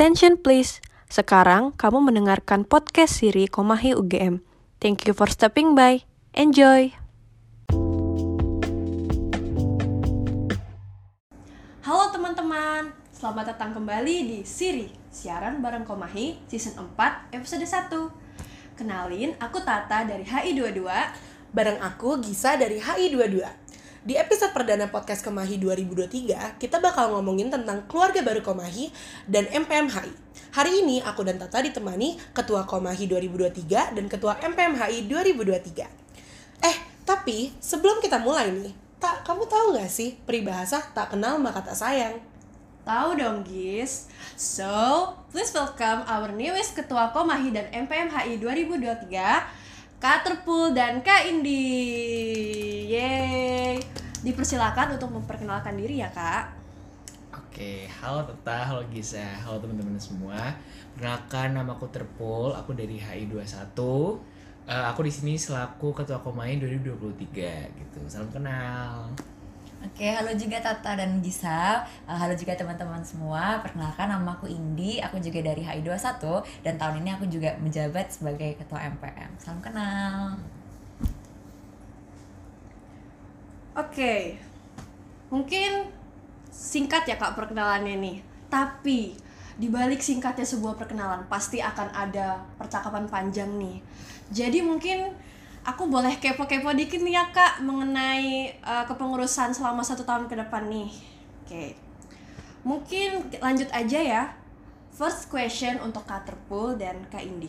Attention please. Sekarang kamu mendengarkan podcast Siri Komahi UGM. Thank you for stepping by. Enjoy. Halo teman-teman, selamat datang kembali di Siri, siaran bareng Komahi season 4 episode 1. Kenalin, aku Tata dari HI22. Bareng aku Gisa dari HI22. Di episode perdana podcast Komahi 2023, kita bakal ngomongin tentang keluarga baru Komahi dan MPMHI. Hari ini aku dan Tata ditemani Ketua Komahi 2023 dan Ketua MPMHI 2023. Eh, tapi sebelum kita mulai nih, Tak, kamu tahu gak sih peribahasa tak kenal maka tak sayang? Tahu dong, Gis. So, please welcome our newest Ketua Komahi dan MPMHI 2023, Kak Terpul dan Kak Indi. Yeay. Dipersilakan untuk memperkenalkan diri ya, Kak. Oke, halo Teta, halo Gisa, halo teman-teman semua. Perkenalkan nama aku Terpul, aku dari HI21. Eh, aku di sini selaku Ketua Komain 2023 gitu. Salam kenal. Oke, halo juga Tata dan Gisa. Uh, halo juga teman-teman semua. Perkenalkan nama aku Indi, aku juga dari HI21 dan tahun ini aku juga menjabat sebagai Ketua MPM. Salam kenal. Oke. Mungkin singkat ya Kak perkenalannya nih. Tapi di balik singkatnya sebuah perkenalan pasti akan ada percakapan panjang nih. Jadi mungkin aku boleh kepo-kepo dikit nih ya Kak mengenai uh, kepengurusan selama satu tahun ke depan nih. Oke. Mungkin lanjut aja ya. First question untuk Kak Terpul dan Kak Indi.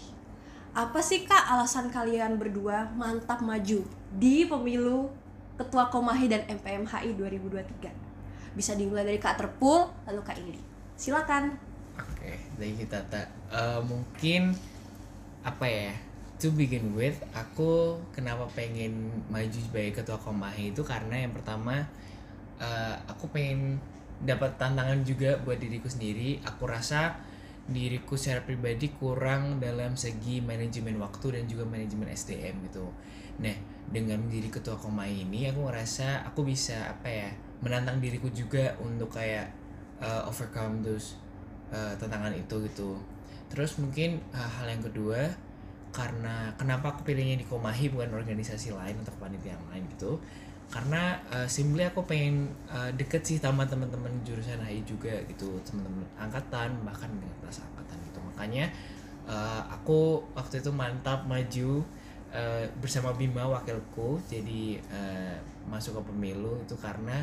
Apa sih Kak alasan kalian berdua mantap maju di pemilu Ketua Komahi dan MPMHI 2023? Bisa dimulai dari Kak Terpul lalu Kak Indi. Silakan. Oke, thank you Tata. Eh, mungkin apa ya? To begin with, aku kenapa pengen maju sebagai Ketua Komahi itu karena yang pertama eh, aku pengen dapat tantangan juga buat diriku sendiri. Aku rasa diriku secara pribadi kurang dalam segi manajemen waktu dan juga manajemen SDM gitu. Nah, dengan menjadi ketua Komai ini aku ngerasa aku bisa apa ya menantang diriku juga untuk kayak uh, overcome those uh, tantangan itu gitu. Terus mungkin uh, hal yang kedua karena kenapa aku pilihnya di Komahi bukan organisasi lain atau panitia yang lain gitu. Karena uh, simply aku pengen uh, deket sih sama teman-teman jurusan HI juga gitu teman-teman angkatan bahkan dengan kelas angkatan gitu. Makanya uh, aku waktu itu mantap maju uh, bersama Bima wakilku jadi uh, masuk ke pemilu itu karena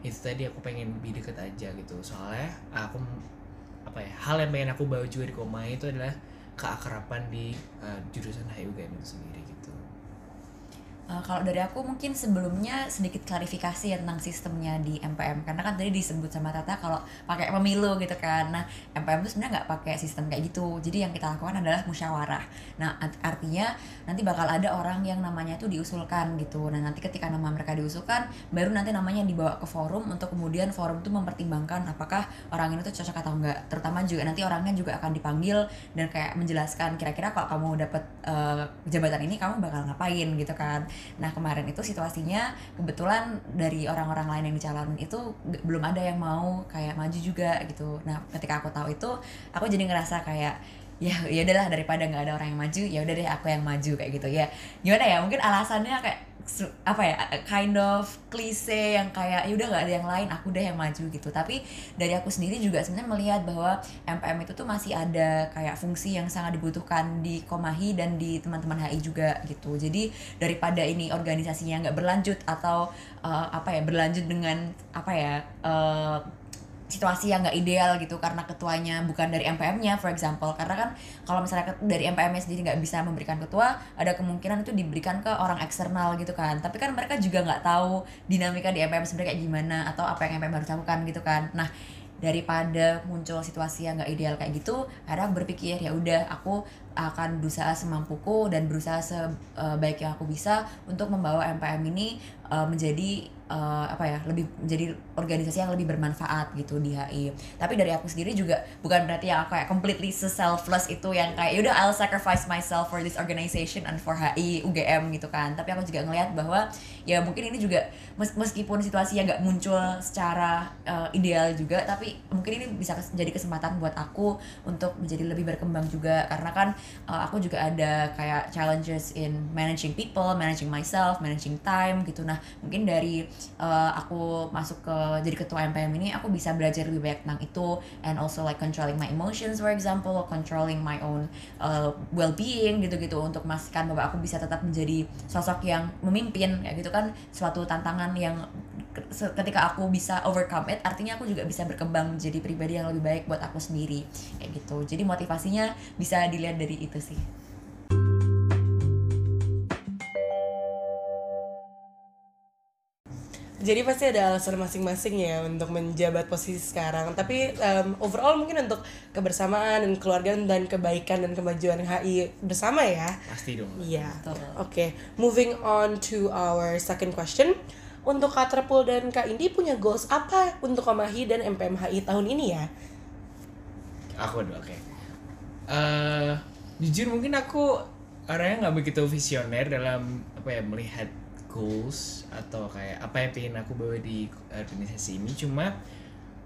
itu tadi aku pengen lebih deket aja gitu. Soalnya aku apa ya hal yang pengen aku bawa juga di Koma itu adalah keakraban di uh, jurusan HI UGM itu sendiri gitu Uh, kalau dari aku mungkin sebelumnya sedikit klarifikasi ya tentang sistemnya di MPM karena kan tadi disebut sama Tata kalau pakai pemilu gitu kan. Nah, MPM itu sebenarnya nggak pakai sistem kayak gitu. Jadi yang kita lakukan adalah musyawarah. Nah, art- artinya nanti bakal ada orang yang namanya itu diusulkan gitu. Nah, nanti ketika nama mereka diusulkan, baru nanti namanya dibawa ke forum untuk kemudian forum itu mempertimbangkan apakah orang ini tuh cocok atau enggak. Terutama juga nanti orangnya juga akan dipanggil dan kayak menjelaskan kira-kira kalau kamu dapat uh, jabatan ini kamu bakal ngapain gitu kan. Nah kemarin itu situasinya kebetulan dari orang-orang lain yang dicalonin itu belum ada yang mau kayak maju juga gitu. Nah ketika aku tahu itu aku jadi ngerasa kayak ya ya udahlah daripada nggak ada orang yang maju ya udah deh aku yang maju kayak gitu ya gimana ya mungkin alasannya kayak apa ya kind of klise yang kayak ya udah nggak ada yang lain aku deh yang maju gitu. Tapi dari aku sendiri juga sebenarnya melihat bahwa MPM itu tuh masih ada kayak fungsi yang sangat dibutuhkan di Komahi dan di teman-teman HI juga gitu. Jadi daripada ini organisasinya nggak berlanjut atau uh, apa ya berlanjut dengan apa ya uh, situasi yang nggak ideal gitu karena ketuanya bukan dari MPM-nya for example. Karena kan kalau misalnya dari MPM-nya sendiri nggak bisa memberikan ketua ada kemungkinan itu diberikan ke orang eksternal gitu kan. Tapi kan mereka juga nggak tahu dinamika di MPM sebenarnya kayak gimana atau apa yang MPM harus lakukan gitu kan. Nah daripada muncul situasi yang nggak ideal kayak gitu akhirnya berpikir ya udah aku akan berusaha semampuku dan berusaha sebaik yang aku bisa untuk membawa MPM ini uh, menjadi uh, apa ya lebih menjadi organisasi yang lebih bermanfaat gitu di HI tapi dari aku sendiri juga bukan berarti yang aku kayak completely selfless itu yang kayak yaudah I'll sacrifice myself for this organization and for HI UGM gitu kan. Tapi aku juga ngelihat bahwa ya mungkin ini juga mes- meskipun situasi yang nggak muncul secara uh, ideal juga tapi mungkin ini bisa kes- jadi kesempatan buat aku untuk menjadi lebih berkembang juga. Karena kan uh, aku juga ada kayak challenges in managing people managing myself managing time gitu. Nah mungkin dari uh, aku masuk ke jadi ketua MPM ini aku bisa belajar lebih banyak tentang itu. And also like controlling my emotions for example controlling my own uh, well-being gitu-gitu untuk memastikan bahwa aku bisa tetap menjadi sosok yang memimpin kayak gitu kan. Suatu tantangan yang ketika aku bisa overcome it artinya aku juga bisa berkembang menjadi pribadi yang lebih baik buat aku sendiri kayak gitu. Jadi motivasinya bisa dilihat dari itu sih Jadi pasti ada alasan masing-masing ya untuk menjabat posisi sekarang. Tapi um, overall mungkin untuk kebersamaan dan keluarga dan kebaikan dan kemajuan HI bersama ya. pasti dong Iya. Oke, moving on to our second question. Untuk Kak Terpul dan Kak Indi punya goals apa untuk Komahi dan MPMHI tahun ini ya? aku dulu oke Eh, jujur mungkin aku orangnya nggak begitu visioner dalam apa ya melihat goals atau kayak apa yang pengen aku bawa di organisasi ini. Cuma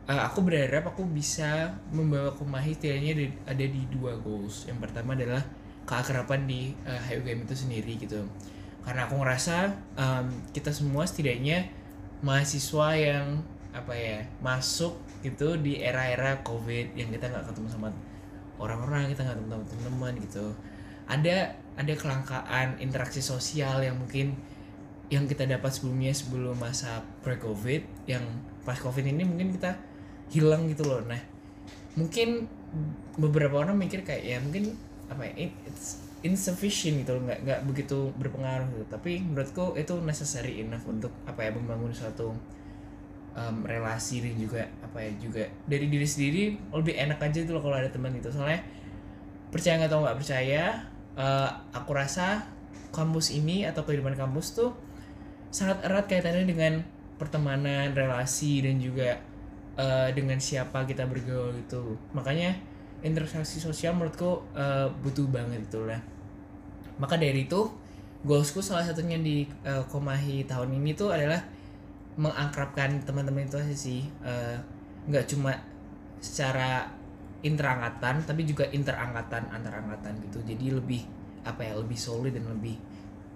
eh, aku berharap aku bisa membawa Komahi setidaknya ada, ada di dua goals. Yang pertama adalah keakraban di uh, HUGM itu sendiri gitu. Karena aku ngerasa em, kita semua setidaknya mahasiswa yang apa ya masuk gitu di era-era covid yang kita nggak ketemu sama orang-orang kita nggak ketemu teman-teman gitu. Ada ada kelangkaan interaksi sosial yang mungkin yang kita dapat sebelumnya sebelum masa pre covid yang pas covid ini mungkin kita hilang gitu loh. Nah mungkin beberapa orang mikir kayak ya mungkin apa ya it- it's insufficient gitu loh nggak nggak begitu berpengaruh gitu. Tapi menurutku itu necessary enough untuk apa ya membangun suatu um, relasi dan juga apa ya juga dari diri sendiri lebih enak aja itu loh kalau ada teman gitu. Soalnya percaya nggak atau nggak percaya eh, aku rasa kampus ini atau kehidupan kampus tuh sangat erat kaitannya dengan pertemanan relasi dan juga eh, dengan siapa kita bergaul gitu. Makanya interaksi sosial menurutku eh, butuh banget gitu lah maka dari itu goalsku salah satunya di eh, Komahi tahun ini tuh adalah mengakrabkan teman-teman itu aja sih. Nggak cuma secara interangkatan tapi juga interangkatan antarangkatan gitu. Jadi lebih apa ya lebih solid dan lebih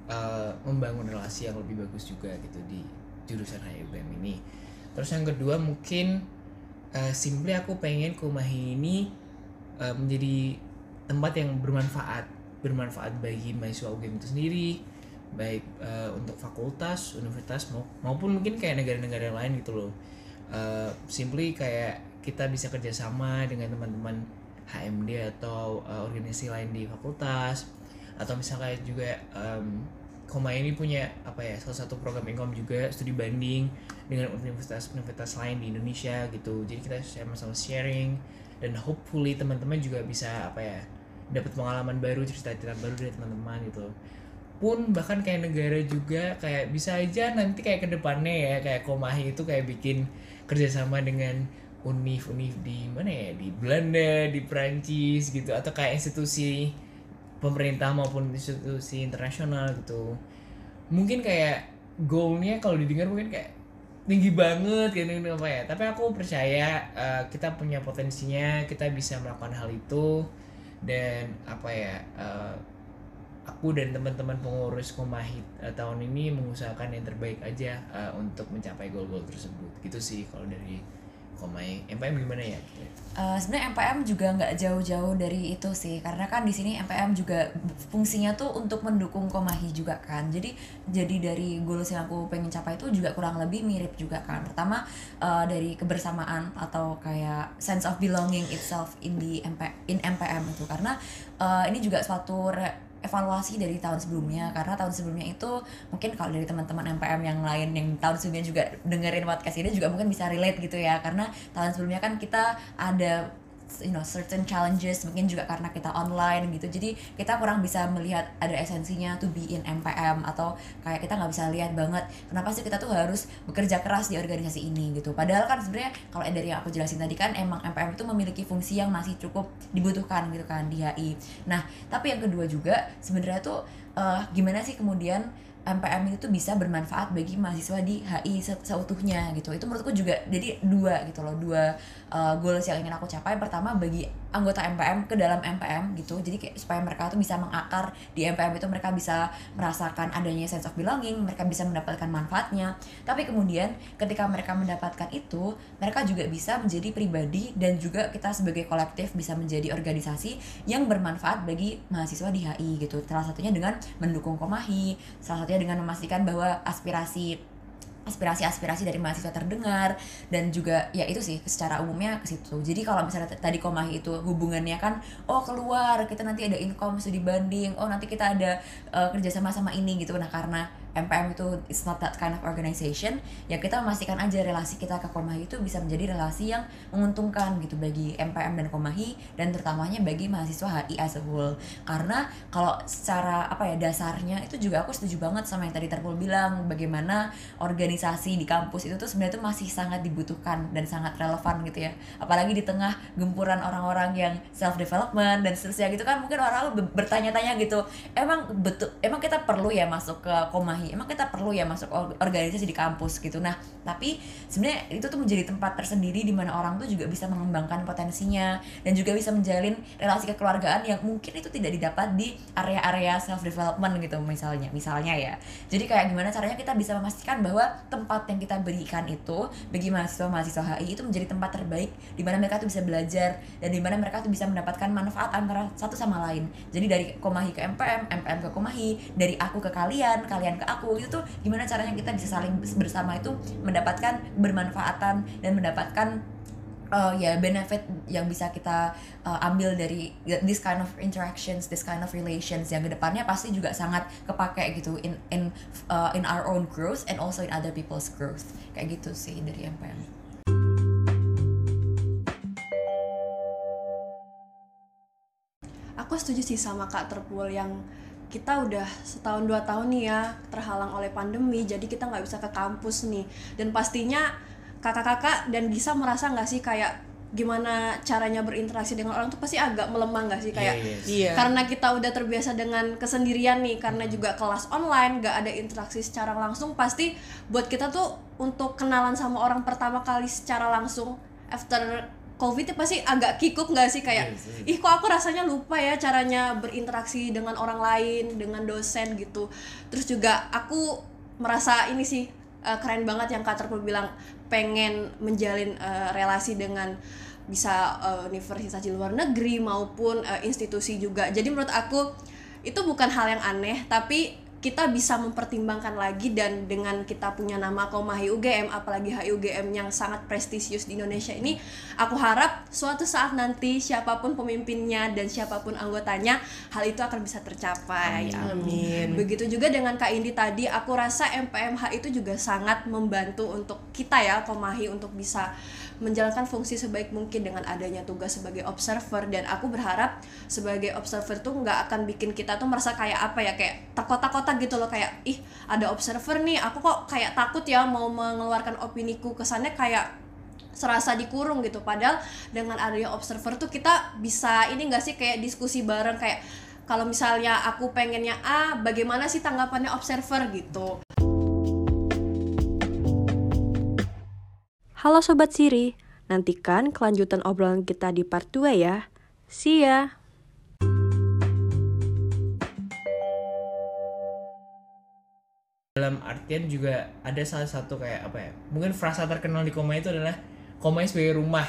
eh, membangun relasi yang lebih bagus juga gitu di jurusan HUBM ini. Terus yang kedua mungkin eh, simply aku pengen Kumahi ini eh, menjadi tempat yang bermanfaat bermanfaat bagi mahasiswa UGM itu sendiri baik eh, untuk fakultas universitas mau- maupun mungkin kayak negara-negara lain gitu loh. Eh, simply kayak kita bisa kerjasama dengan teman-teman HMD atau eh, organisasi lain di fakultas atau misalnya juga em, Koma ini punya apa ya salah satu program income juga studi banding dengan universitas-universitas lain di Indonesia gitu. Jadi kita sama-sama sharing dan hopefully teman-teman juga bisa apa ya dapat pengalaman baru cerita-cerita baru dari teman-teman gitu. Pun bahkan kayak negara juga kayak bisa aja nanti kayak ke depannya ya kayak Komahi itu kayak bikin kerjasama dengan univ-univ di mana ya di Belanda di Prancis gitu atau kayak institusi pemerintah maupun institusi internasional gitu. Mungkin kayak goalnya kalau didengar mungkin kayak tinggi banget gitu apa ya. Tapi aku percaya eh, kita punya potensinya kita bisa melakukan hal itu. Dan apa ya eh, aku dan teman-teman pengurus Komahi eh, tahun ini mengusahakan yang terbaik aja eh, untuk mencapai goal-goal tersebut. Gitu sih kalau dari Komahi MPM gimana ya? Uh, sebenarnya MPM juga nggak jauh-jauh dari itu sih karena kan di sini MPM juga fungsinya tuh untuk mendukung Komahi juga kan. Jadi jadi dari goals yang aku pengen capai itu juga kurang lebih mirip juga kan. Pertama uh, dari kebersamaan atau kayak sense of belonging itself in the MP, in MPM itu. Karena uh, ini juga suatu evaluasi dari tahun sebelumnya. Karena tahun sebelumnya itu mungkin kalau dari teman-teman MPM yang lain yang tahun sebelumnya juga dengerin podcast ini juga mungkin bisa relate gitu ya. Karena tahun sebelumnya kan kita ada you know certain challenges mungkin juga karena kita online gitu. Jadi kita kurang bisa melihat ada esensinya to be in MPM atau kayak kita nggak bisa lihat banget kenapa sih kita tuh harus bekerja keras di organisasi ini gitu. Padahal kan sebenarnya kalau dari yang aku jelasin tadi kan emang MPM itu memiliki fungsi yang masih cukup dibutuhkan gitu kan di HI nah tapi yang kedua juga sebenarnya tuh eh, gimana sih kemudian MPM itu bisa bermanfaat bagi mahasiswa di HI se- seutuhnya gitu. Itu menurutku juga jadi dua gitu loh dua uh, goals yang ingin aku capai. Pertama bagi anggota MPM ke dalam MPM gitu. Jadi kayak supaya mereka tuh bisa mengakar di MPM itu mereka bisa merasakan adanya sense of belonging mereka bisa mendapatkan manfaatnya. Tapi kemudian ketika mereka mendapatkan itu mereka juga bisa menjadi pribadi dan juga kita sebagai kolektif bisa menjadi organisasi yang bermanfaat bagi mahasiswa di HI gitu. Salah satunya dengan mendukung Komahi salah satunya dengan memastikan bahwa aspirasi aspirasi-aspirasi dari mahasiswa terdengar dan juga ya itu sih secara umumnya ke situ. Jadi kalau misalnya tadi Komahi itu hubungannya kan oh keluar kita nanti ada income studi banding, oh nanti kita ada uh, kerjasama sama ini gitu. Nah karena MPM itu it's not that kind of organization ya kita memastikan aja relasi kita ke Komahi itu bisa menjadi relasi yang menguntungkan gitu bagi MPM dan Komahi dan terutamanya bagi mahasiswa HI as a whole. Karena kalau secara apa ya dasarnya itu juga aku setuju banget sama yang tadi Terpul bilang bagaimana organisasi di kampus itu tuh sebenarnya tuh masih sangat dibutuhkan dan sangat relevan gitu ya. Apalagi di tengah gempuran orang-orang yang self development dan seterusnya gitu kan mungkin orang be- bertanya-tanya gitu emang betul emang kita perlu ya masuk ke Komahi emang kita perlu ya masuk or- organisasi di kampus gitu. Nah tapi sebenarnya itu tuh menjadi tempat tersendiri di mana orang tuh juga bisa mengembangkan potensinya dan juga bisa menjalin relasi kekeluargaan yang mungkin itu tidak didapat di area-area self development gitu misalnya misalnya ya. Jadi kayak gimana caranya kita bisa memastikan bahwa tempat yang kita berikan itu bagi mahasiswa-mahasiswa HI itu menjadi tempat terbaik di mana mereka tuh bisa belajar dan di mana mereka tuh bisa mendapatkan manfaat antara satu sama lain. Jadi dari Komahi ke MPM MPM ke Komahi dari aku ke kalian kalian ke itu tuh gimana caranya kita bisa saling bersama itu mendapatkan bermanfaatan dan mendapatkan uh, ya benefit yang bisa kita uh, ambil dari this kind of interactions, this kind of relations yang ke depannya pasti juga sangat kepake gitu in in uh, in our own growth and also in other people's growth kayak gitu sih dari MPM. Aku setuju sih sama Kak Terpul yang kita udah setahun dua tahun nih ya terhalang oleh pandemi jadi kita nggak bisa ke kampus nih dan pastinya kakak-kakak dan Gisa merasa nggak sih kayak gimana caranya berinteraksi dengan orang tuh pasti agak melemah nggak sih kayak Iya, iya. Iya. karena kita udah terbiasa dengan kesendirian nih karena juga kelas online nggak ada interaksi secara langsung pasti buat kita tuh untuk kenalan sama orang pertama kali secara langsung after covid itu pasti agak kikuk nggak sih? Kayak Yes, yes. ih kok aku rasanya lupa ya caranya berinteraksi dengan orang lain dengan dosen gitu. Terus juga aku merasa ini sih eh, keren banget yang Kak Terpul bilang pengen menjalin eh, relasi dengan bisa eh, universitas di luar negeri maupun eh, institusi juga. Jadi menurut aku itu bukan hal yang aneh tapi kita bisa mempertimbangkan lagi dan dengan kita punya nama Komahi UGM apalagi HIUGM yang sangat prestisius di Indonesia ini aku harap suatu saat nanti siapa pun pemimpinnya dan siapa pun anggotanya hal itu akan bisa tercapai Amin. begitu juga dengan Kak Indi tadi aku rasa MPMH itu juga sangat membantu untuk kita ya Komahi untuk bisa menjalankan fungsi sebaik mungkin dengan adanya tugas sebagai observer. Dan aku berharap sebagai observer tuh nggak akan bikin kita tuh merasa kayak apa ya kayak terkotak-kotak gitu loh. Kayak ih ada observer nih. Aku kok kayak takut ya mau mengeluarkan opiniku kesannya kayak serasa dikurung gitu. Padahal dengan adanya observer tuh kita bisa ini enggak sih kayak diskusi bareng kayak kalau misalnya aku pengennya A bagaimana sih tanggapannya observer gitu Halo Sobat Siri, nantikan kelanjutan obrolan kita di part 2 ya. See ya! dalam artian juga ada salah satu kayak apa ya mungkin frasa terkenal di koma itu adalah koma sebagai rumah